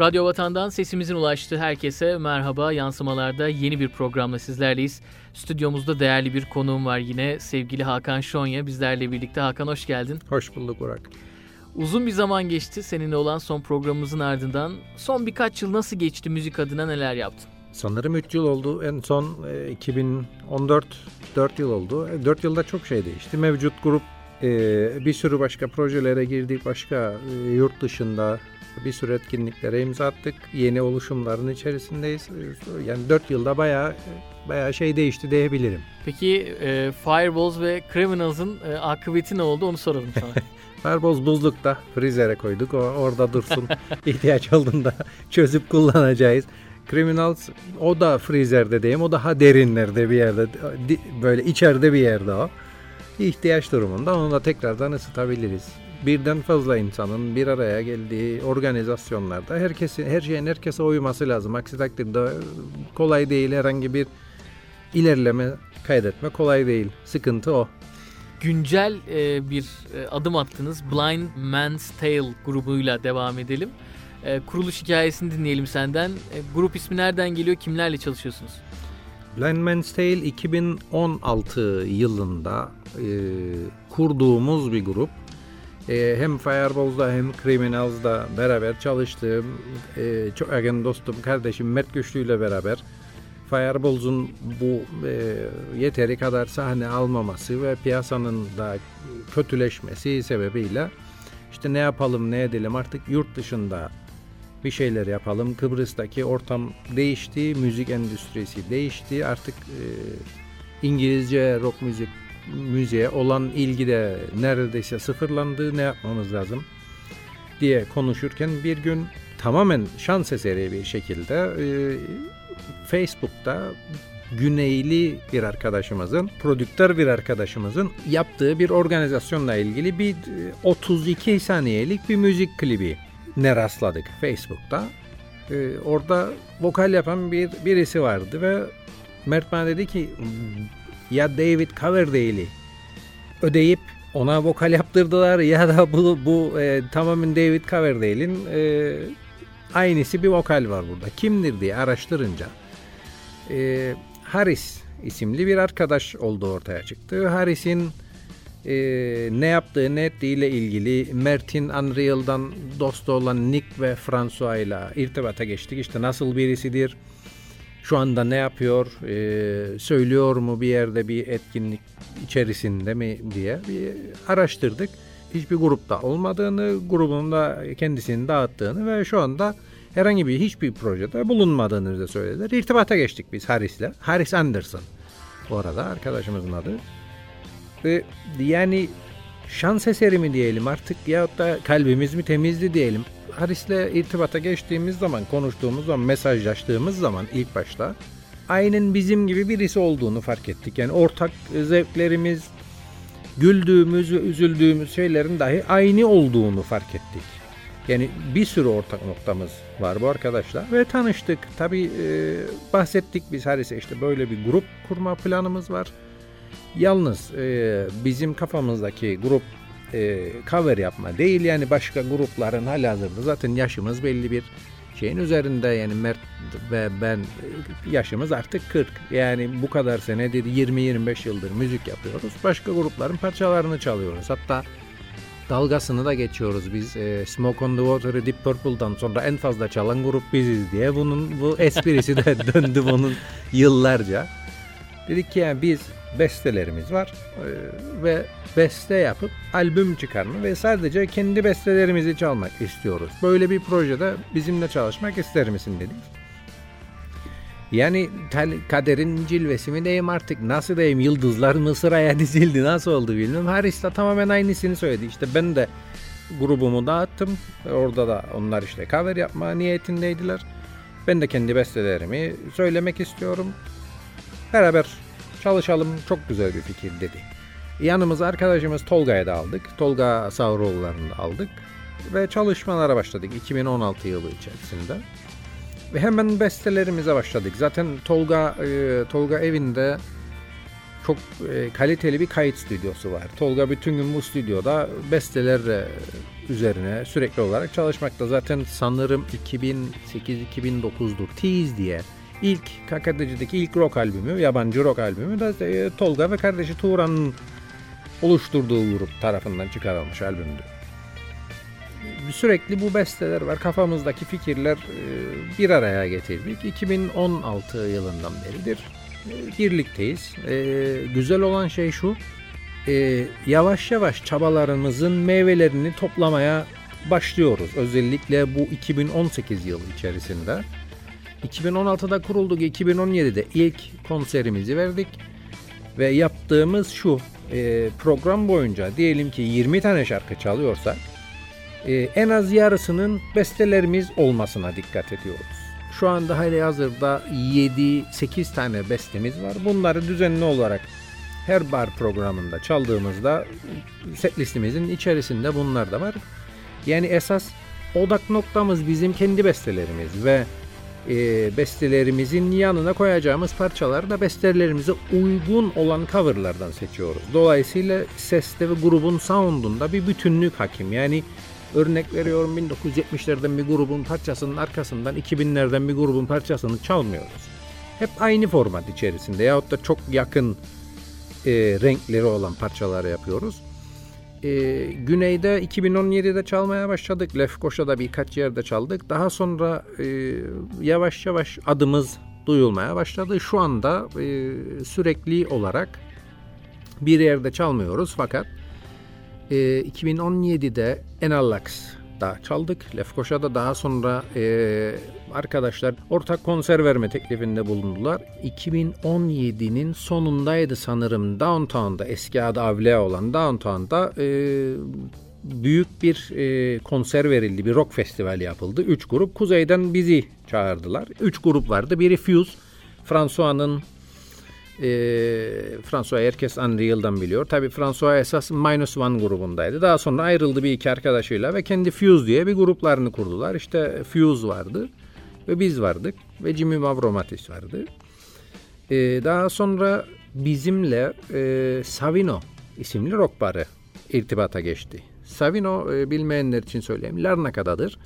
Radyo Vatan'dan sesimizin ulaştığı herkese merhaba. Yansımalarda yeni bir programla sizlerleyiz. Stüdyomuzda değerli bir konuğum var yine sevgili Hakan Şonya bizlerle birlikte. Hakan hoş geldin. Hoş bulduk Burak. Uzun bir zaman geçti seninle olan son programımızın ardından. Son birkaç yıl nasıl geçti müzik adına neler yaptın? Sanırım 3 yıl oldu. En son 2014 e, 4 yıl oldu. 4 e, yılda çok şey değişti. Mevcut grup e, bir sürü başka projelere girdik. Başka yurt dışında bir sürü etkinliklere imza attık. Yeni oluşumların içerisindeyiz. Yani 4 yılda bayağı bayağı şey değişti diyebilirim. Peki e, Fireballs ve Criminals'ın e, akıbeti ne oldu onu soralım sana. Fireballs buzlukta freezere koyduk. O, orada dursun. İhtiyaç olduğunda çözüp kullanacağız. Criminals o da freezerde diyeyim. O daha derinlerde bir yerde. Böyle içeride bir yerde o. İhtiyaç durumunda onu da tekrardan ısıtabiliriz birden fazla insanın bir araya geldiği organizasyonlarda herkesin her şeyin herkese uyması lazım. Aksi takdirde kolay değil herhangi bir ilerleme kaydetme kolay değil. Sıkıntı o. Güncel e, bir e, adım attınız. Blind Man's Tale grubuyla devam edelim. E, kuruluş hikayesini dinleyelim senden. E, grup ismi nereden geliyor? Kimlerle çalışıyorsunuz? Blind Man's Tale 2016 yılında e, kurduğumuz bir grup e, hem Fireballs'da hem Criminals'da beraber çalıştığım e, çok yakın dostum, kardeşim Mert Güçlü ile beraber Fireballs'un bu e, yeteri kadar sahne almaması ve piyasanın da kötüleşmesi sebebiyle işte ne yapalım ne edelim artık yurt dışında bir şeyler yapalım. Kıbrıs'taki ortam değişti, müzik endüstrisi değişti. Artık e, İngilizce rock müzik müziğe olan ilgi de neredeyse sıfırlandı. Ne yapmamız lazım diye konuşurken bir gün tamamen şans eseri bir şekilde e, Facebook'ta Güneyli bir arkadaşımızın, prodüktör bir arkadaşımızın yaptığı bir organizasyonla ilgili bir 32 e, saniyelik bir müzik klibi ne rastladık Facebook'ta. Ee, orada vokal yapan bir birisi vardı ve Mert bana dedi ki ya David Coverdale'i ödeyip ona vokal yaptırdılar ya da bu, bu e, tamamen David Coverdale'in e, aynısı bir vokal var burada. Kimdir diye araştırınca e, Harris isimli bir arkadaş olduğu ortaya çıktı. Harris'in e, ne yaptığı ne ettiğiyle ilgili Mert'in Unreal'dan dostu olan Nick ve François ile irtibata geçtik. İşte nasıl birisidir, şu anda ne yapıyor, e, söylüyor mu bir yerde bir etkinlik içerisinde mi diye bir araştırdık. Hiçbir grupta olmadığını, grubunda kendisini dağıttığını ve şu anda herhangi bir hiçbir projede bulunmadığını da söylediler. İrtibata geçtik biz Harris'le. Harris Anderson bu arada arkadaşımızın adı. Ve yani şans eseri mi diyelim artık ya da kalbimiz mi temizdi diyelim. Haris'le irtibata geçtiğimiz zaman, konuştuğumuz zaman, mesajlaştığımız zaman ilk başta aynen bizim gibi birisi olduğunu fark ettik. Yani ortak zevklerimiz, güldüğümüz ve üzüldüğümüz şeylerin dahi aynı olduğunu fark ettik. Yani bir sürü ortak noktamız var bu arkadaşlar ve tanıştık. Tabi e, bahsettik biz Haris'e işte böyle bir grup kurma planımız var. Yalnız e, bizim kafamızdaki grup e, cover yapma değil yani başka grupların halihazırda zaten yaşımız belli bir şeyin üzerinde. Yani Mert ve ben yaşımız artık 40 yani bu kadar senedir 20-25 yıldır müzik yapıyoruz. Başka grupların parçalarını çalıyoruz. Hatta dalgasını da geçiyoruz biz. E, Smoke on the Water'ı Deep Purple'dan sonra en fazla çalan grup biziz diye bunun bu esprisi de döndü bunun yıllarca. Dedik ki yani biz bestelerimiz var e, ve beste yapıp albüm çıkarma ve sadece kendi bestelerimizi çalmak istiyoruz. Böyle bir projede bizimle çalışmak ister misin dedik. Yani kaderin cilvesi mi diyeyim artık nasıl diyeyim yıldızlar mı sıraya dizildi nasıl oldu bilmiyorum. Haris de tamamen aynısını söyledi. İşte ben de grubumu dağıttım. Orada da onlar işte cover yapma niyetindeydiler. Ben de kendi bestelerimi söylemek istiyorum. Beraber çalışalım çok güzel bir fikir dedi. Yanımıza arkadaşımız Tolga'ya da aldık. Tolga Savroğulları'nı da aldık. Ve çalışmalara başladık 2016 yılı içerisinde. Ve hemen bestelerimize başladık. Zaten Tolga e, Tolga evinde çok e, kaliteli bir kayıt stüdyosu var. Tolga bütün gün bu stüdyoda besteler e, üzerine sürekli olarak çalışmakta. Zaten sanırım 2008-2009'dur Tease diye ilk Kakadeci'deki ilk rock albümü, yabancı rock albümü da e, Tolga ve kardeşi Turan'ın oluşturduğu grup tarafından çıkarılmış albümdü. Sürekli bu besteler var. Kafamızdaki fikirler e, bir araya getirdik. 2016 yılından beridir e, birlikteyiz. Güzel olan şey şu, yavaş yavaş çabalarımızın meyvelerini toplamaya başlıyoruz. Özellikle bu 2018 yılı içerisinde. 2016'da kurulduk. 2017'de ilk konserimizi verdik. Ve yaptığımız şu e, program boyunca diyelim ki 20 tane şarkı çalıyorsak e, en az yarısının bestelerimiz olmasına dikkat ediyoruz. Şu anda hali hazırda 7-8 tane bestemiz var. Bunları düzenli olarak her bar programında çaldığımızda set listemizin içerisinde bunlar da var. Yani esas odak noktamız bizim kendi bestelerimiz ve e, bestelerimizin yanına koyacağımız parçaları da bestelerimize uygun olan coverlardan seçiyoruz. Dolayısıyla seste ve grubun soundunda bir bütünlük hakim. Yani örnek veriyorum 1970'lerden bir grubun parçasının arkasından 2000'lerden bir grubun parçasını çalmıyoruz. Hep aynı format içerisinde yahut da çok yakın e, renkleri olan parçaları yapıyoruz. E, güneyde 2017'de çalmaya başladık. Lefkoşa'da birkaç yerde çaldık. Daha sonra e, yavaş yavaş adımız duyulmaya başladı. Şu anda e, sürekli olarak bir yerde çalmıyoruz fakat e, 2017'de Enalax da çaldık. Lefkoşa'da daha sonra e, arkadaşlar ortak konser verme teklifinde bulundular. 2017'nin sonundaydı sanırım Downtown'da eski adı Avlea olan Downtown'da e, büyük bir e, konser verildi. Bir rock festivali yapıldı. Üç grup kuzeyden bizi çağırdılar. Üç grup vardı. Biri Fuse, François'nın e, François herkes Unreal'dan biliyor. Tabii François esas Minus One grubundaydı. Daha sonra ayrıldı bir iki arkadaşıyla ve kendi Fuse diye bir gruplarını kurdular. İşte Fuse vardı ve biz vardık ve Jimmy Mavromatis vardı. E, daha sonra bizimle e, Savino isimli rock barı irtibata geçti. Savino e, bilmeyenler için söyleyeyim Larnaka'dadır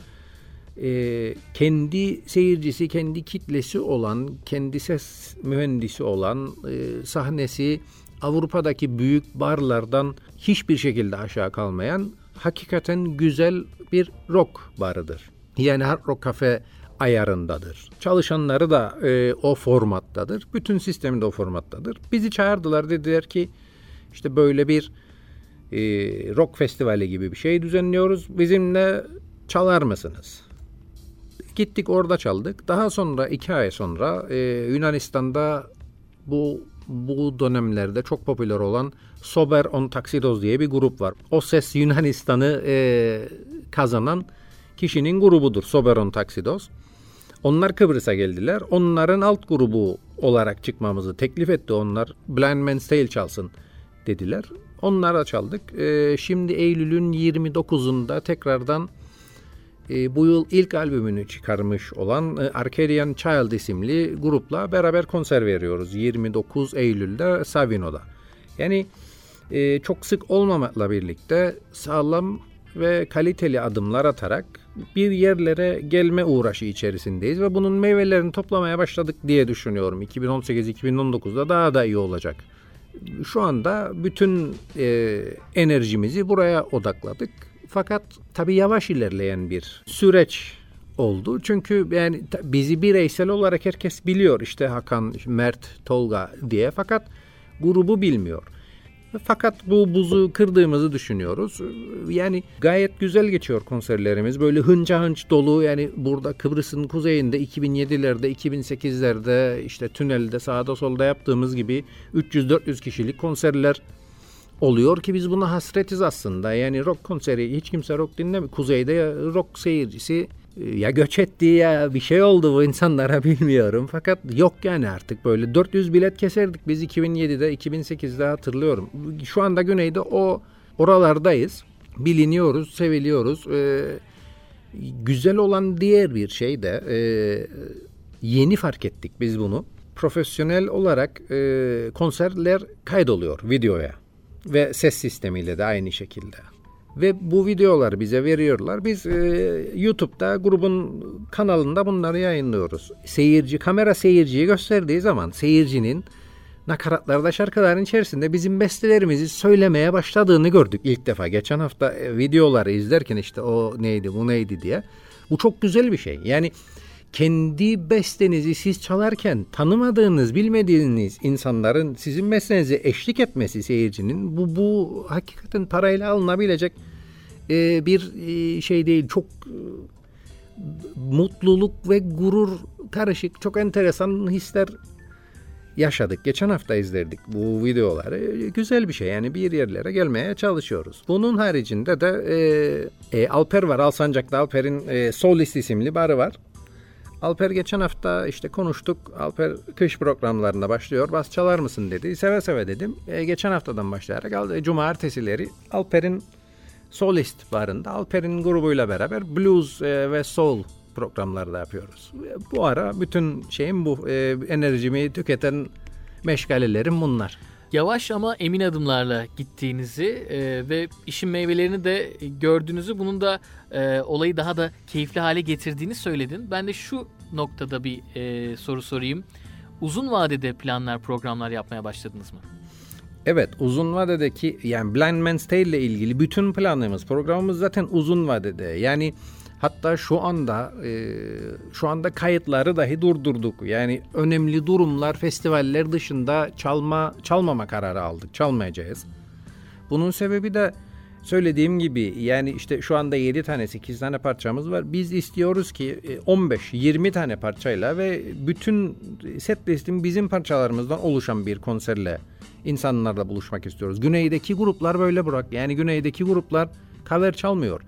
e, kendi seyircisi, kendi kitlesi olan, kendi ses mühendisi olan, e, sahnesi Avrupa'daki büyük barlardan hiçbir şekilde aşağı kalmayan hakikaten güzel bir rock barıdır. Yani hard rock kafe ayarındadır. Çalışanları da e, o formattadır. Bütün sistemi de o formattadır. Bizi çağırdılar dediler ki işte böyle bir e, rock festivali gibi bir şey düzenliyoruz. Bizimle çalar mısınız? Gittik orada çaldık. Daha sonra iki ay sonra e, Yunanistan'da bu bu dönemlerde çok popüler olan Sober on Taxidos diye bir grup var. O ses Yunanistan'ı e, kazanan kişinin grubudur Sober on Taxidos. Onlar Kıbrıs'a geldiler. Onların alt grubu olarak çıkmamızı teklif etti onlar. Blind Man's Tale çalsın dediler. Onlara çaldık. E, şimdi Eylül'ün 29'unda tekrardan e, bu yıl ilk albümünü çıkarmış olan e, Arcadian Child isimli grupla beraber konser veriyoruz 29 Eylül'de Savino'da. Yani e, çok sık olmamakla birlikte sağlam ve kaliteli adımlar atarak bir yerlere gelme uğraşı içerisindeyiz ve bunun meyvelerini toplamaya başladık diye düşünüyorum. 2018-2019'da daha da iyi olacak. Şu anda bütün e, enerjimizi buraya odakladık fakat tabii yavaş ilerleyen bir süreç oldu. Çünkü yani bizi bireysel olarak herkes biliyor. İşte Hakan, Mert, Tolga diye fakat grubu bilmiyor. Fakat bu buzu kırdığımızı düşünüyoruz. Yani gayet güzel geçiyor konserlerimiz. Böyle hınca hınç dolu yani burada Kıbrıs'ın kuzeyinde 2007'lerde 2008'lerde işte tünelde sağda solda yaptığımız gibi 300-400 kişilik konserler oluyor ki biz buna hasretiz aslında. Yani rock konseri hiç kimse rock dinlemiyor. Kuzeyde rock seyircisi ya göç etti ya bir şey oldu bu insanlara bilmiyorum. Fakat yok yani artık böyle 400 bilet keserdik biz 2007'de 2008'de hatırlıyorum. Şu anda güneyde o oralardayız. Biliniyoruz, seviliyoruz. Ee, güzel olan diğer bir şey de e, yeni fark ettik biz bunu. profesyonel olarak e, konserler kaydoluyor videoya ve ses sistemiyle de aynı şekilde. Ve bu videoları bize veriyorlar. Biz e, YouTube'da grubun kanalında bunları yayınlıyoruz. Seyirci, kamera seyirciyi gösterdiği zaman seyircinin nakaratlarda şarkıların içerisinde bizim bestelerimizi söylemeye başladığını gördük ilk defa. Geçen hafta e, videoları izlerken işte o neydi bu neydi diye. Bu çok güzel bir şey. Yani kendi bestenizi siz çalarken tanımadığınız, bilmediğiniz insanların sizin bestenize eşlik etmesi seyircinin bu bu hakikaten parayla alınabilecek e, bir e, şey değil. Çok e, mutluluk ve gurur karışık çok enteresan hisler yaşadık. Geçen hafta izlerdik bu videoları. Güzel bir şey yani bir yerlere gelmeye çalışıyoruz. Bunun haricinde de e, e, Alper var. Alsancak'ta Alper'in e, Solist isimli barı var. Alper geçen hafta işte konuştuk. Alper kış programlarında başlıyor. Bas çalar mısın dedi. Seve seve dedim. E, geçen haftadan başlayarak aldı. Cumartesileri Alper'in solist barında Alper'in grubuyla beraber blues e, ve soul programları da yapıyoruz. Bu ara bütün şeyim bu. E, enerjimi tüketen meşgalelerim bunlar. Yavaş ama emin adımlarla gittiğinizi e, ve işin meyvelerini de gördüğünüzü, bunun da e, olayı daha da keyifli hale getirdiğini söyledin. Ben de şu noktada bir e, soru sorayım. Uzun vadede planlar, programlar yapmaya başladınız mı? Evet uzun vadedeki yani Blind Man's Tale ile ilgili bütün planlarımız programımız zaten uzun vadede. Yani hatta şu anda e, şu anda kayıtları dahi durdurduk. Yani önemli durumlar festivaller dışında çalma çalmama kararı aldık. Çalmayacağız. Bunun sebebi de söylediğim gibi yani işte şu anda 7 tane 8 tane parçamız var. Biz istiyoruz ki 15-20 e, tane parçayla ve bütün set listim bizim parçalarımızdan oluşan bir konserle insanlarla buluşmak istiyoruz. Güneydeki gruplar böyle bırak. Yani güneydeki gruplar cover çalmıyor.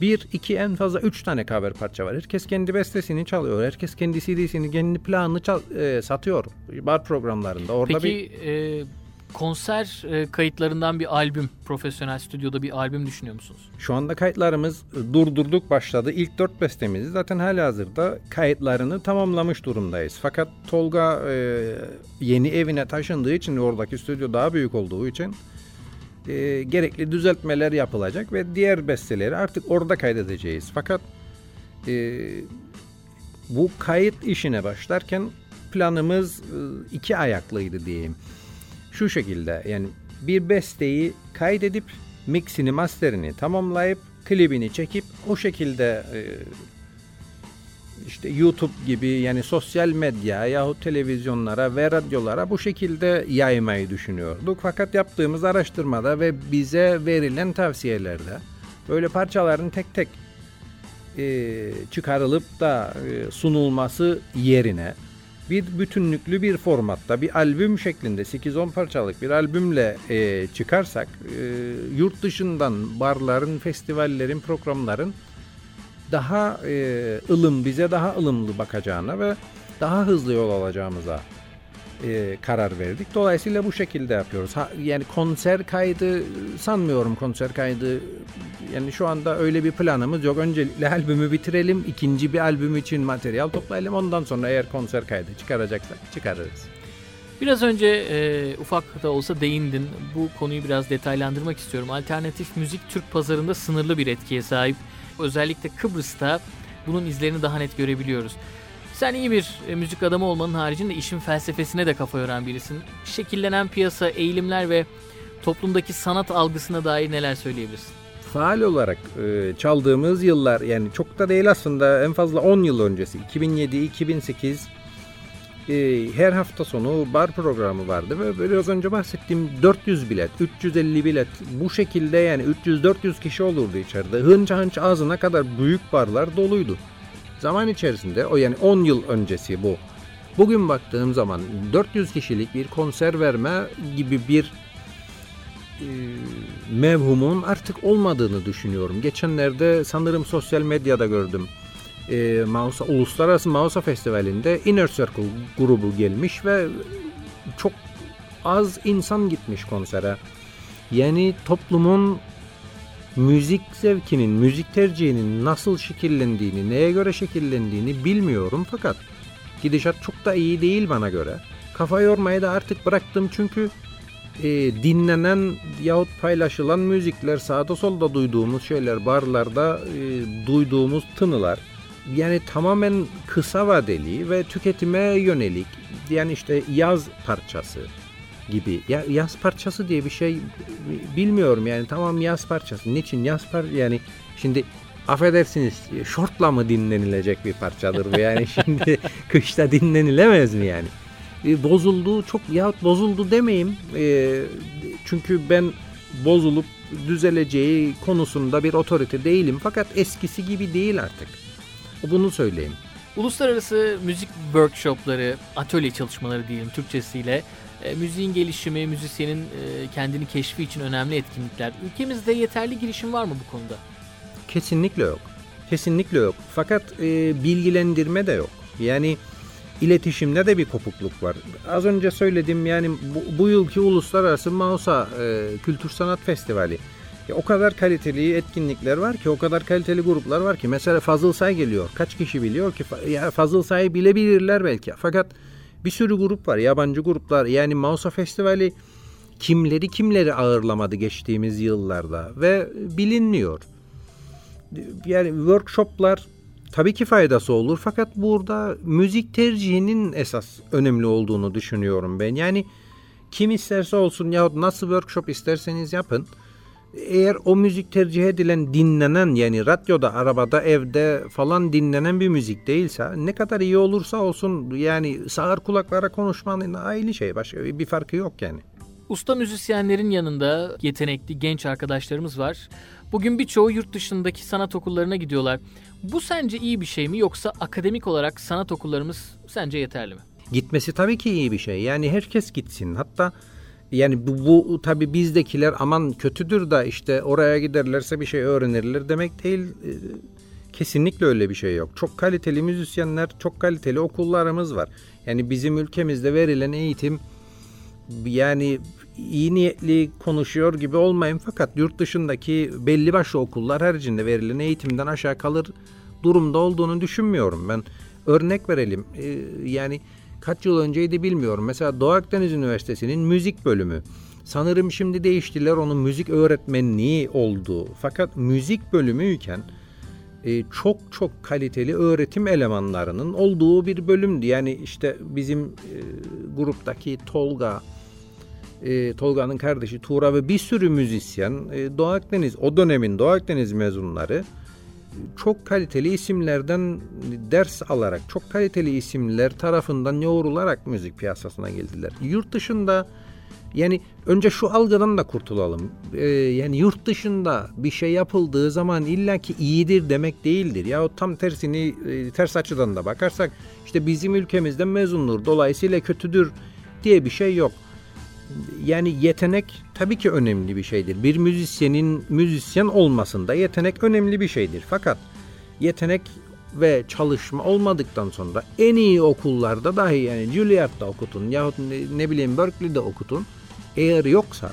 Bir, iki en fazla üç tane cover parça var. Herkes kendi bestesini çalıyor. Herkes kendi CD'sini, kendi planını çal, e, satıyor. Bar programlarında. Orada Peki bir... e, konser e, kayıtlarından bir albüm, profesyonel stüdyoda bir albüm düşünüyor musunuz? Şu anda kayıtlarımız durdurduk başladı. İlk dört bestemizi zaten hala hazırda kayıtlarını tamamlamış durumdayız. Fakat Tolga e, yeni evine taşındığı için oradaki stüdyo daha büyük olduğu için e, gerekli düzeltmeler yapılacak ve diğer besteleri artık orada kaydedeceğiz. Fakat e, bu kayıt işine başlarken planımız e, iki ayaklıydı diyeyim şu şekilde yani bir besteyi kaydedip mixini masterini tamamlayıp klibini çekip o şekilde e, işte YouTube gibi yani sosyal medya yahut televizyonlara ve radyolara bu şekilde yaymayı düşünüyorduk. Fakat yaptığımız araştırmada ve bize verilen tavsiyelerde böyle parçaların tek tek e, çıkarılıp da e, sunulması yerine bir bütünlüklü bir formatta bir albüm şeklinde 8-10 parçalık bir albümle e, çıkarsak e, yurt dışından barların, festivallerin, programların daha e, ılım bize daha ılımlı bakacağına ve daha hızlı yol alacağımıza e, karar verdik. Dolayısıyla bu şekilde yapıyoruz. Ha, yani konser kaydı sanmıyorum konser kaydı. Yani şu anda öyle bir planımız yok. Öncelikle albümü bitirelim. ikinci bir albüm için materyal toplayalım. Ondan sonra eğer konser kaydı çıkaracaksak çıkarırız. Biraz önce e, ufak da olsa değindin. Bu konuyu biraz detaylandırmak istiyorum. Alternatif müzik Türk pazarında sınırlı bir etkiye sahip. Özellikle Kıbrıs'ta bunun izlerini daha net görebiliyoruz. Sen iyi bir e, müzik adamı olmanın haricinde işin felsefesine de kafa yoran birisin. Şekillenen piyasa, eğilimler ve toplumdaki sanat algısına dair neler söyleyebilirsin? Faal olarak e, çaldığımız yıllar yani çok da değil aslında en fazla 10 yıl öncesi 2007-2008 e, her hafta sonu bar programı vardı ve biraz önce bahsettiğim 400 bilet, 350 bilet bu şekilde yani 300-400 kişi olurdu içeride. Hınç hınç ağzına kadar büyük barlar doluydu. Zaman içerisinde o yani 10 yıl öncesi bu. Bugün baktığım zaman 400 kişilik bir konser verme gibi bir e, mevhumun artık olmadığını düşünüyorum. Geçenlerde sanırım sosyal medyada gördüm. E, Mausa, Uluslararası Mausa Festivali'nde Inner Circle grubu gelmiş ve çok az insan gitmiş konsere. Yani toplumun müzik zevkinin, müzik tercihinin nasıl şekillendiğini, neye göre şekillendiğini bilmiyorum fakat Gidişat çok da iyi değil bana göre. Kafa yormayı da artık bıraktım çünkü e, dinlenen yahut paylaşılan müzikler sağda solda duyduğumuz şeyler barlarda e, duyduğumuz tınılar yani tamamen kısa vadeli ve tüketime yönelik yani işte yaz parçası gibi. Ya yaz parçası diye bir şey bilmiyorum yani tamam yaz parçası. Niçin yaz par yani şimdi affedersiniz şortla mı dinlenilecek bir parçadır bu yani şimdi kışta dinlenilemez mi yani? E, bozuldu çok ya bozuldu demeyeyim. E, çünkü ben bozulup düzeleceği konusunda bir otorite değilim. Fakat eskisi gibi değil artık. Bunu söyleyeyim. Uluslararası müzik workshopları, atölye çalışmaları diyelim Türkçesiyle e, müziğin gelişimi, müzisyenin e, kendini keşfi için önemli etkinlikler. Ülkemizde yeterli girişim var mı bu konuda? Kesinlikle yok. Kesinlikle yok. Fakat e, bilgilendirme de yok. Yani iletişimde de bir kopukluk var. Az önce söyledim yani bu, bu yılki Uluslararası Mausa e, Kültür Sanat Festivali. Ya, o kadar kaliteli etkinlikler var ki, o kadar kaliteli gruplar var ki. Mesela Fazıl Say geliyor. Kaç kişi biliyor ki? Ya Fazıl Say'ı bilebilirler belki. Fakat bir sürü grup var, yabancı gruplar. Yani Mausa Festivali kimleri kimleri ağırlamadı geçtiğimiz yıllarda ve bilinmiyor. Yani workshoplar tabii ki faydası olur fakat burada müzik tercihinin esas önemli olduğunu düşünüyorum ben. Yani kim isterse olsun yahut nasıl workshop isterseniz yapın. Eğer o müzik tercih edilen dinlenen yani radyoda, arabada, evde falan dinlenen bir müzik değilse ne kadar iyi olursa olsun yani sağır kulaklara konuşmanın aynı şey başka bir farkı yok yani. Usta müzisyenlerin yanında yetenekli genç arkadaşlarımız var. Bugün birçoğu yurt dışındaki sanat okullarına gidiyorlar. Bu sence iyi bir şey mi yoksa akademik olarak sanat okullarımız sence yeterli mi? Gitmesi tabii ki iyi bir şey. Yani herkes gitsin. Hatta yani bu, bu tabii bizdekiler aman kötüdür da işte oraya giderlerse bir şey öğrenirler demek değil. Ee, kesinlikle öyle bir şey yok. Çok kaliteli müzisyenler, çok kaliteli okullarımız var. Yani bizim ülkemizde verilen eğitim yani iyi niyetli konuşuyor gibi olmayın fakat yurt dışındaki belli başlı okullar haricinde verilen eğitimden aşağı kalır durumda olduğunu düşünmüyorum. Ben örnek verelim. Ee, yani kaç yıl önceydi bilmiyorum. Mesela Doğu Akdeniz Üniversitesi'nin müzik bölümü. Sanırım şimdi değiştiler onun müzik öğretmenliği oldu. Fakat müzik bölümüyken e, çok çok kaliteli öğretim elemanlarının olduğu bir bölümdü. Yani işte bizim e, gruptaki Tolga, e, Tolga'nın kardeşi Tuğra ve bir sürü müzisyen e, Doğu Akdeniz, o dönemin Doğu Akdeniz mezunları çok kaliteli isimlerden ders alarak, çok kaliteli isimler tarafından yoğrularak müzik piyasasına geldiler. Yurt dışında yani önce şu algıdan da kurtulalım. Ee, yani yurt dışında bir şey yapıldığı zaman illaki iyidir demek değildir. Ya tam tersini e, ters açıdan da bakarsak işte bizim ülkemizde mezundur dolayısıyla kötüdür diye bir şey yok yani yetenek tabii ki önemli bir şeydir. Bir müzisyenin müzisyen olmasında yetenek önemli bir şeydir. Fakat yetenek ve çalışma olmadıktan sonra en iyi okullarda dahi yani Juilliard'da okutun yahut ne, ne bileyim Berkeley'de okutun eğer yoksa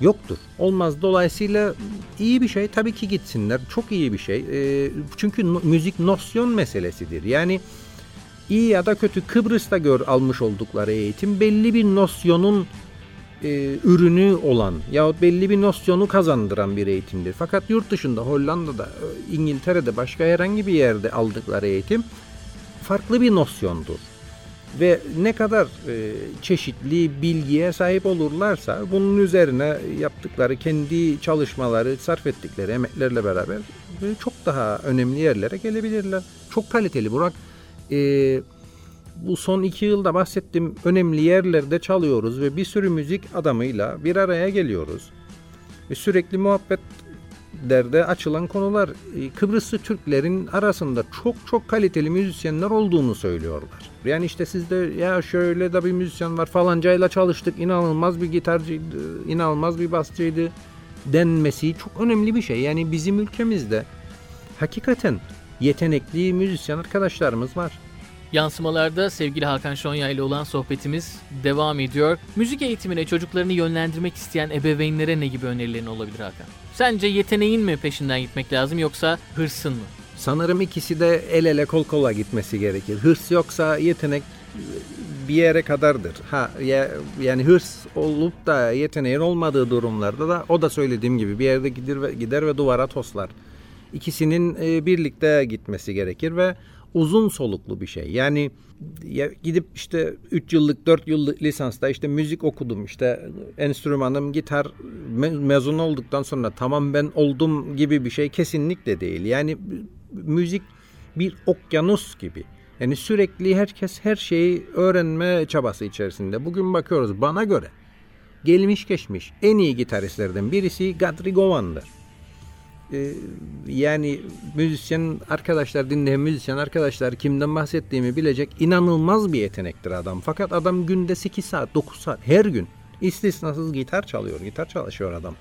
yoktur. Olmaz. Dolayısıyla iyi bir şey tabii ki gitsinler. Çok iyi bir şey. E, çünkü no, müzik nosyon meselesidir. Yani iyi ya da kötü Kıbrıs'ta gör almış oldukları eğitim belli bir nosyonun e, ürünü olan yahut belli bir nosyonu kazandıran bir eğitimdir. Fakat yurt dışında Hollanda'da, e, İngiltere'de başka herhangi bir yerde aldıkları eğitim farklı bir nosyondur. Ve ne kadar e, çeşitli bilgiye sahip olurlarsa bunun üzerine yaptıkları kendi çalışmaları, sarf ettikleri emeklerle beraber e, çok daha önemli yerlere gelebilirler. Çok kaliteli Burak e, bu son iki yılda bahsettiğim önemli yerlerde çalıyoruz ve bir sürü müzik adamıyla bir araya geliyoruz. Ve sürekli muhabbet derde açılan konular e, Kıbrıslı Türklerin arasında çok çok kaliteli müzisyenler olduğunu söylüyorlar. Yani işte sizde ya şöyle de bir müzisyen var falancayla çalıştık inanılmaz bir gitarcıydı, inanılmaz bir basçıydı denmesi çok önemli bir şey. Yani bizim ülkemizde hakikaten yetenekli müzisyen arkadaşlarımız var. Yansımalarda sevgili Hakan Şonya ile olan sohbetimiz devam ediyor. Müzik eğitimine çocuklarını yönlendirmek isteyen ebeveynlere ne gibi önerilerin olabilir Hakan? Sence yeteneğin mi peşinden gitmek lazım yoksa hırsın mı? Sanırım ikisi de el ele kol kola gitmesi gerekir. Hırs yoksa yetenek bir yere kadardır. Ha ya, yani hırs olup da yeteneğin olmadığı durumlarda da o da söylediğim gibi bir yerde gider ve gider ve duvara toslar. İkisinin e, birlikte gitmesi gerekir ve uzun soluklu bir şey. Yani ya gidip işte 3 yıllık 4 yıllık lisansta işte müzik okudum işte enstrümanım gitar me- mezun olduktan sonra tamam ben oldum gibi bir şey kesinlikle değil. Yani müzik bir okyanus gibi. Yani sürekli herkes her şeyi öğrenme çabası içerisinde. Bugün bakıyoruz bana göre gelmiş geçmiş en iyi gitaristlerden birisi Gadri Govan'dır. Ee, yani müzisyen arkadaşlar dinleyen müzisyen arkadaşlar kimden bahsettiğimi bilecek inanılmaz bir yetenektir adam. Fakat adam günde 8 saat 9 saat her gün istisnasız gitar çalıyor. Gitar çalışıyor adam.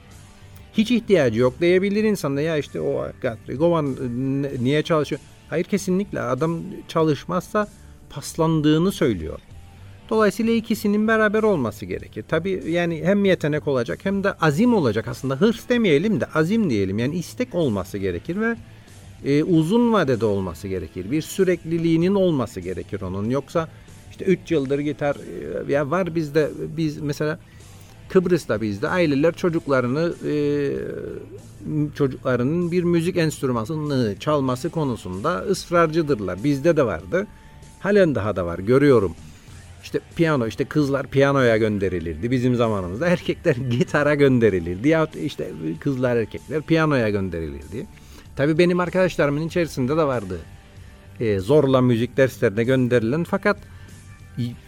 Hiç ihtiyacı yok diyebilir insan da ya işte o Gadri Govan niye çalışıyor? Hayır kesinlikle adam çalışmazsa paslandığını söylüyor. Dolayısıyla ikisinin beraber olması gerekir. Tabi yani hem yetenek olacak hem de azim olacak aslında. Hırs demeyelim de azim diyelim. Yani istek olması gerekir ve e, uzun vadede olması gerekir. Bir sürekliliğinin olması gerekir onun. Yoksa işte 3 yıldır gitar e, ya var bizde biz mesela Kıbrıs'ta bizde aileler çocuklarını e, çocuklarının bir müzik enstrümanını çalması konusunda ısrarcıdırlar. Bizde de vardı. Halen daha da var görüyorum. İşte piyano işte kızlar piyanoya gönderilirdi bizim zamanımızda. Erkekler gitara gönderilirdi. Ya işte kızlar erkekler piyanoya gönderilirdi. Tabii benim arkadaşlarımın içerisinde de vardı. E, zorla müzik derslerine gönderilen fakat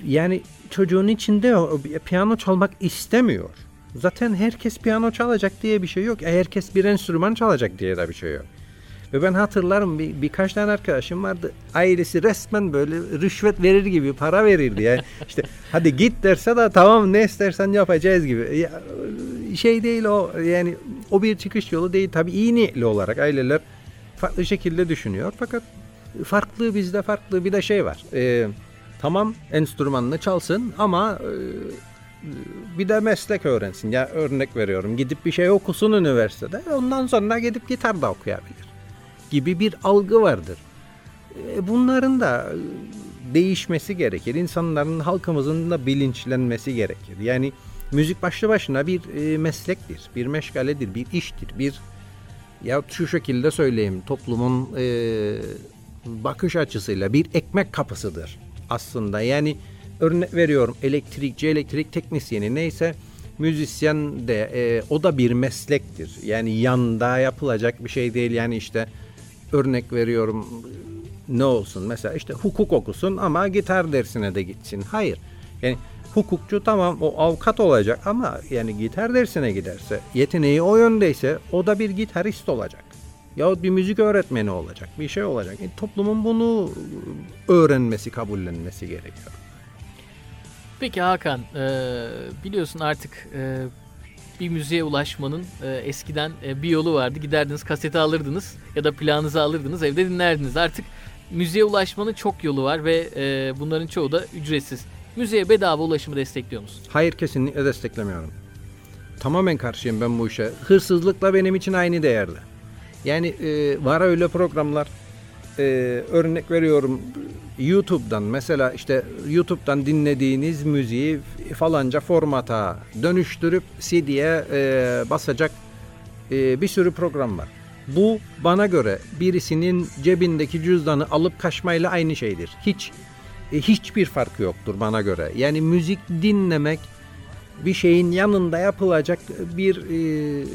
yani çocuğun içinde o, piyano çalmak istemiyor. Zaten herkes piyano çalacak diye bir şey yok. Herkes bir enstrüman çalacak diye de bir şey yok. Ve ben hatırlarım bir, birkaç tane arkadaşım vardı. Ailesi resmen böyle rüşvet verir gibi para verirdi. Yani işte hadi git derse de tamam ne istersen yapacağız gibi. Ya, şey değil o yani o bir çıkış yolu değil. Tabii iyi niyetli olarak aileler farklı şekilde düşünüyor. Fakat farklı bizde farklı bir de şey var. Ee, tamam enstrümanını çalsın ama e, bir de meslek öğrensin. Ya örnek veriyorum gidip bir şey okusun üniversitede ondan sonra gidip gitar da okuyabilir gibi bir algı vardır. E, bunların da değişmesi gerekir. İnsanların, halkımızın da bilinçlenmesi gerekir. Yani müzik başlı başına bir e, meslektir, bir meşgaledir, bir iştir, bir ya şu şekilde söyleyeyim toplumun e, bakış açısıyla bir ekmek kapısıdır aslında. Yani örnek veriyorum elektrikçi, elektrik teknisyeni neyse müzisyen de e, o da bir meslektir. Yani yanda yapılacak bir şey değil. Yani işte örnek veriyorum ne olsun mesela işte hukuk okusun ama gitar dersine de gitsin. Hayır. Yani hukukçu tamam o avukat olacak ama yani gitar dersine giderse yeteneği o yöndeyse o da bir gitarist olacak. Yahut bir müzik öğretmeni olacak. Bir şey olacak. E, toplumun bunu öğrenmesi, kabullenmesi gerekiyor. Peki Hakan, e, biliyorsun artık e, bir müziğe ulaşmanın e, eskiden e, bir yolu vardı. Giderdiniz kaseti alırdınız ya da planınızı alırdınız evde dinlerdiniz. Artık müziğe ulaşmanın çok yolu var ve e, bunların çoğu da ücretsiz. Müziğe bedava ulaşımı destekliyor musun? Hayır kesinlikle desteklemiyorum. Tamamen karşıyım ben bu işe. Hırsızlıkla benim için aynı değerde. Yani e, var öyle programlar e, örnek veriyorum YouTube'dan mesela işte YouTube'dan dinlediğiniz müziği falanca formata dönüştürüp CD'ye e, basacak e, bir sürü program var. Bu bana göre birisinin cebindeki cüzdanı alıp kaçmayla aynı şeydir. Hiç e, hiçbir farkı yoktur bana göre. Yani müzik dinlemek bir şeyin yanında yapılacak bir e,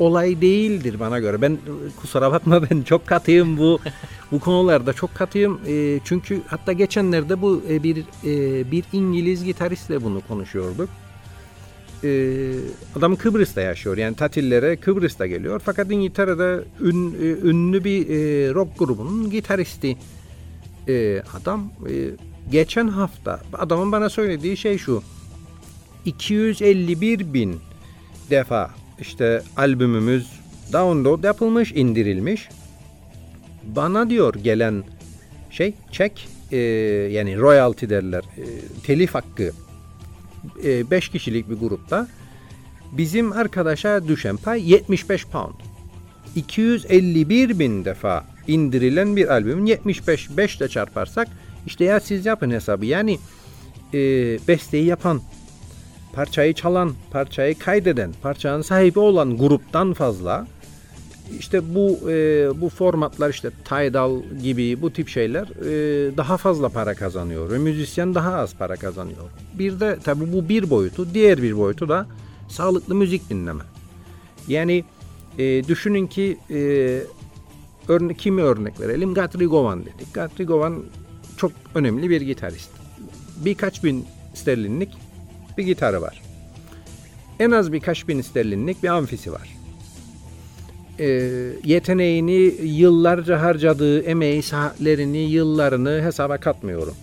olay değildir bana göre. Ben kusura bakma ben çok katıyım bu bu konularda çok katıyım. E, çünkü hatta geçenlerde bu e, bir e, bir İngiliz gitaristle bunu konuşuyorduk. E, adam Kıbrıs'ta yaşıyor. Yani tatillere Kıbrıs'ta geliyor. Fakat İngiltere'de ün, e, ünlü bir e, rock grubunun gitaristi. E, adam e, geçen hafta adamın bana söylediği şey şu. 251 bin defa işte albümümüz download yapılmış, indirilmiş. Bana diyor gelen şey çek e, yani royalty derler e, telif hakkı 5 e, kişilik bir grupta bizim arkadaşa düşen pay 75 pound. 251 bin defa indirilen bir albümün 75 5 ile çarparsak işte ya siz yapın hesabı. Yani e, besteyi yapan, parçayı çalan, parçayı kaydeden, parçanın sahibi olan gruptan fazla işte bu e, bu formatlar işte Tidal gibi bu tip şeyler e, daha fazla para kazanıyor ve müzisyen daha az para kazanıyor. Bir de tabi bu bir boyutu, diğer bir boyutu da sağlıklı müzik dinleme. Yani e, düşünün ki e, örne kimi örnek verelim? Guthrie Govan dedik. Guthrie Govan çok önemli bir gitarist. Birkaç bin sterlinlik bir gitarı var. En az birkaç bin sterlinlik bir amfisi var. E, yeteneğini yıllarca harcadığı emeği, saatlerini, yıllarını hesaba katmıyorum.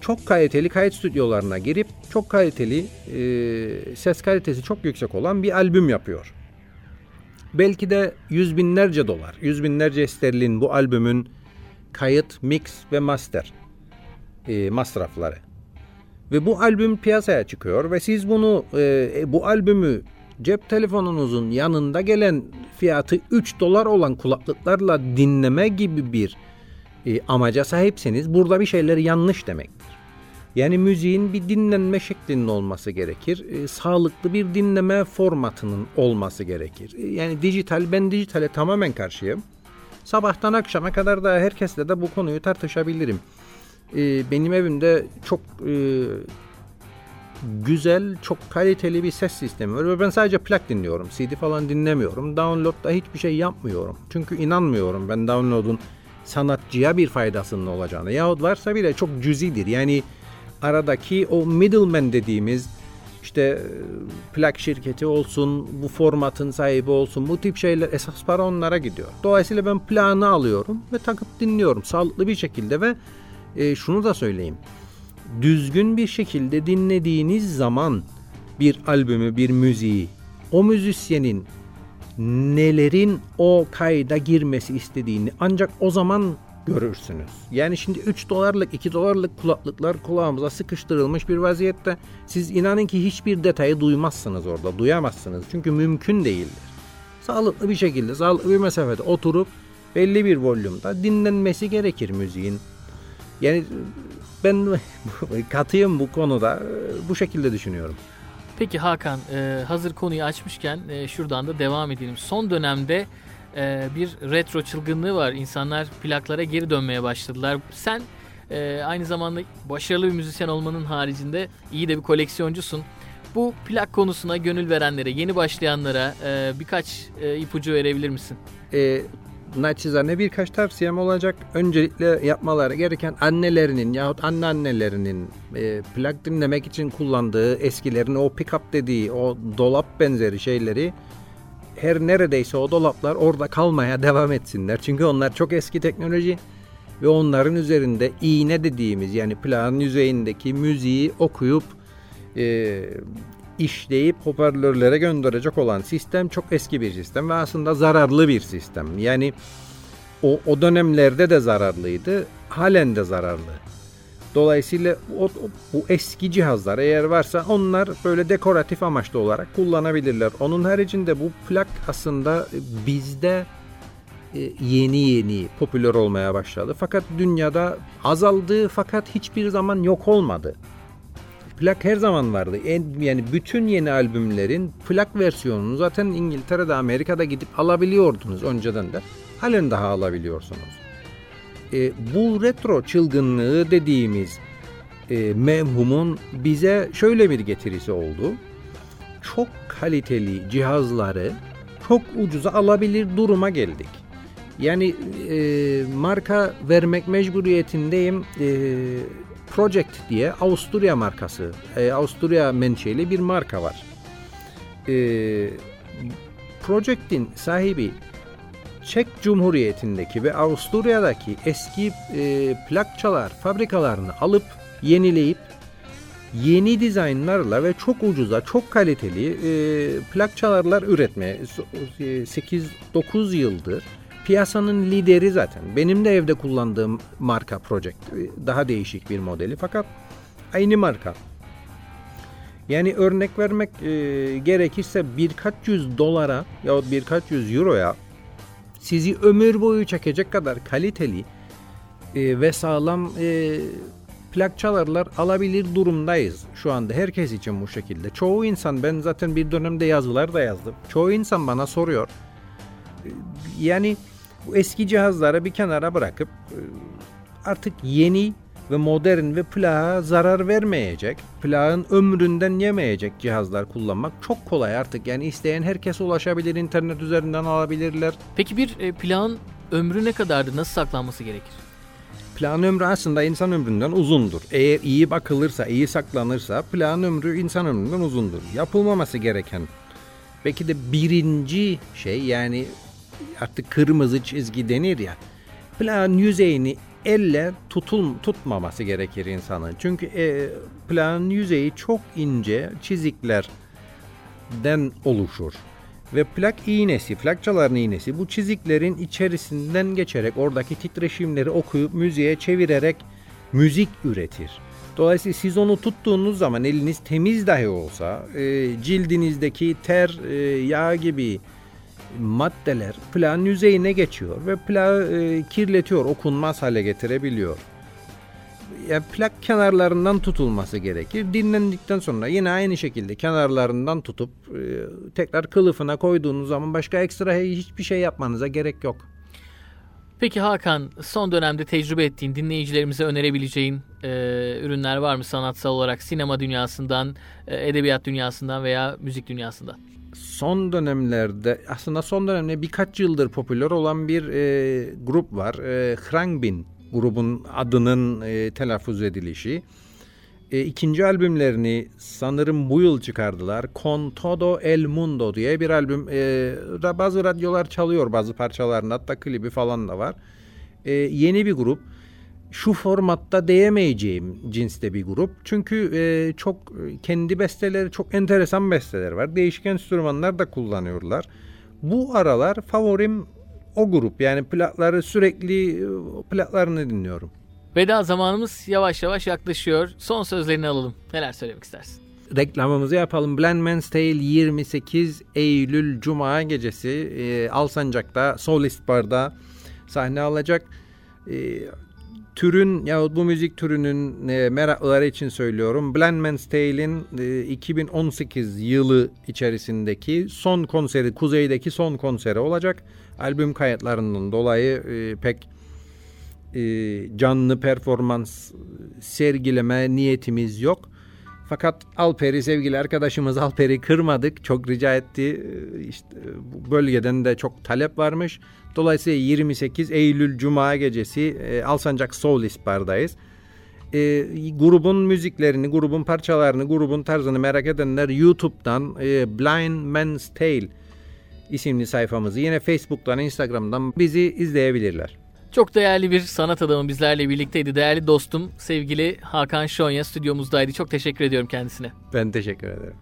Çok kaliteli kayıt stüdyolarına girip çok kaliteli e, ses kalitesi çok yüksek olan bir albüm yapıyor. Belki de yüz binlerce dolar, yüz binlerce sterlin bu albümün kayıt, mix ve master e, masrafları. Ve bu albüm piyasaya çıkıyor ve siz bunu e, bu albümü cep telefonunuzun yanında gelen fiyatı 3 dolar olan kulaklıklarla dinleme gibi bir e, amaca sahipseniz burada bir şeyler yanlış demektir. Yani müziğin bir dinlenme şeklinin olması gerekir. E, sağlıklı bir dinleme formatının olması gerekir. E, yani dijital, ben dijitale tamamen karşıyım. Sabahtan akşama kadar da herkesle de bu konuyu tartışabilirim. E, benim evimde çok e, güzel, çok kaliteli bir ses sistemi var ve ben sadece plak dinliyorum. CD falan dinlemiyorum. Download'da hiçbir şey yapmıyorum. Çünkü inanmıyorum ben download'un sanatçıya bir faydasının olacağını. Yahut varsa bile çok cüzidir. Yani aradaki o middleman dediğimiz işte e, plak şirketi olsun, bu formatın sahibi olsun, bu tip şeyler esas para onlara gidiyor. Dolayısıyla ben planı alıyorum ve takıp dinliyorum sağlıklı bir şekilde ve e, şunu da söyleyeyim düzgün bir şekilde dinlediğiniz zaman bir albümü, bir müziği, o müzisyenin nelerin o kayda girmesi istediğini ancak o zaman görürsünüz. Yani şimdi 3 dolarlık 2 dolarlık kulaklıklar kulağımıza sıkıştırılmış bir vaziyette siz inanın ki hiçbir detayı duymazsınız orada duyamazsınız çünkü mümkün değildir. Sağlıklı bir şekilde sağlıklı bir mesafede oturup belli bir volümde dinlenmesi gerekir müziğin. Yani ben katıyım bu konuda. Bu şekilde düşünüyorum. Peki Hakan e, hazır konuyu açmışken e, şuradan da devam edelim. Son dönemde e, bir retro çılgınlığı var. İnsanlar plaklara geri dönmeye başladılar. Sen aynı zamanda başarılı bir müzisyen olmanın haricinde iyi de bir koleksiyoncusun. Bu plak konusuna gönül verenlere, yeni başlayanlara birkaç ipucu verebilir misin? Naçizane birkaç tavsiyem olacak. Öncelikle yapmaları gereken annelerinin yahut anneannelerinin e, plak dinlemek için kullandığı eskilerin o pick-up dediği o dolap benzeri şeyleri her neredeyse o dolaplar orada kalmaya devam etsinler. Çünkü onlar çok eski teknoloji ve onların üzerinde iğne dediğimiz yani plağın yüzeyindeki müziği okuyup e, işleyip hoparlörlere gönderecek olan sistem çok eski bir sistem ve aslında zararlı bir sistem. Yani o, o dönemlerde de zararlıydı, halen de zararlı. Dolayısıyla o, bu eski cihazlar eğer varsa onlar böyle dekoratif amaçlı olarak kullanabilirler. Onun haricinde bu plak aslında bizde e, yeni yeni popüler olmaya başladı. Fakat dünyada azaldı fakat hiçbir zaman yok olmadı plak her zaman vardı. En, yani bütün yeni albümlerin plak versiyonunu zaten İngiltere'de, Amerika'da gidip alabiliyordunuz önceden de. Halen daha alabiliyorsunuz. E, bu retro çılgınlığı dediğimiz e, mevhumun bize şöyle bir getirisi oldu. Çok kaliteli cihazları çok ucuza alabilir duruma geldik. Yani e, marka vermek mecburiyetindeyim. E, Project diye Avusturya markası, e, Avusturya menşeli bir marka var. E, Project'in sahibi Çek Cumhuriyeti'ndeki ve Avusturya'daki eski e, plakçalar fabrikalarını alıp yenileyip yeni dizaynlarla ve çok ucuza, çok kaliteli e, plakçalarlar üretmeye 8-9 yıldır piyasanın lideri zaten. Benim de evde kullandığım marka Project. Daha değişik bir modeli fakat aynı marka. Yani örnek vermek e, gerekirse birkaç yüz dolara ya birkaç yüz euroya sizi ömür boyu çekecek kadar kaliteli e, ve sağlam e, plak çalarlar alabilir durumdayız şu anda herkes için bu şekilde. Çoğu insan ben zaten bir dönemde yazılar da yazdım. Çoğu insan bana soruyor. E, yani bu eski cihazları bir kenara bırakıp e, artık yeni ve modern ve plağa zarar vermeyecek, plağın ömründen yemeyecek cihazlar kullanmak çok kolay artık. Yani isteyen herkes ulaşabilir, internet üzerinden alabilirler. Peki bir e, plağın ömrü ne kadardı? Nasıl saklanması gerekir? Plağın ömrü aslında insan ömründen uzundur. Eğer iyi bakılırsa, iyi saklanırsa plağın ömrü insan ömründen uzundur. Yapılmaması gereken belki de birinci şey yani artık kırmızı çizgi denir ya. Plağın yüzeyini elle tutul, tutmaması gerekir insanın. Çünkü e, plağın yüzeyi çok ince çiziklerden oluşur. Ve plak iğnesi, plakçaların iğnesi bu çiziklerin içerisinden geçerek oradaki titreşimleri okuyup müziğe çevirerek müzik üretir. Dolayısıyla siz onu tuttuğunuz zaman eliniz temiz dahi olsa e, cildinizdeki ter, e, yağ gibi maddeler plağın yüzeyine geçiyor ve plağı e, kirletiyor, okunmaz hale getirebiliyor. Yani plak kenarlarından tutulması gerekir. Dinlendikten sonra yine aynı şekilde kenarlarından tutup e, tekrar kılıfına koyduğunuz zaman başka ekstra hiçbir şey yapmanıza gerek yok. Peki Hakan, son dönemde tecrübe ettiğin, dinleyicilerimize önerebileceğin e, ürünler var mı sanatsal olarak sinema dünyasından, e, edebiyat dünyasından veya müzik dünyasından? Son dönemlerde aslında son dönemde birkaç yıldır popüler olan bir e, grup var. E, Khrangbin grubun adının e, telaffuz edilişi. E, ikinci albümlerini sanırım bu yıl çıkardılar. Con Todo El Mundo diye bir albüm. E, bazı radyolar çalıyor bazı parçalarını hatta klibi falan da var. E, yeni bir grup şu formatta diyemeyeceğim cinste bir grup. Çünkü e, çok kendi besteleri çok enteresan besteler var. Değişik enstrümanlar da kullanıyorlar. Bu aralar favorim o grup. Yani plakları sürekli plaklarını dinliyorum. Veda zamanımız yavaş yavaş yaklaşıyor. Son sözlerini alalım. Neler söylemek istersin? Reklamımızı yapalım. Blind Man's Tale 28 Eylül Cuma gecesi e, Alsancak'ta Solist Bar'da sahne alacak. E, türün yahut bu müzik türünün e, meraklıları için söylüyorum. Blind Man's Tale'in e, 2018 yılı içerisindeki son konseri, kuzeydeki son konseri olacak. Albüm kayıtlarından dolayı e, pek e, canlı performans sergileme niyetimiz yok. Fakat Alper'i sevgili arkadaşımız Alper'i kırmadık. Çok rica etti. E, işte bu bölgeden de çok talep varmış. Dolayısıyla 28 Eylül Cuma gecesi e, Alsancak Solis Bar'dayız. E, grubun müziklerini, grubun parçalarını, grubun tarzını merak edenler YouTube'dan e, Blind Man's Tale isimli sayfamızı yine Facebook'tan, Instagram'dan bizi izleyebilirler. Çok değerli bir sanat adamı bizlerle birlikteydi. Değerli dostum sevgili Hakan Şonya stüdyomuzdaydı. Çok teşekkür ediyorum kendisine. Ben teşekkür ederim.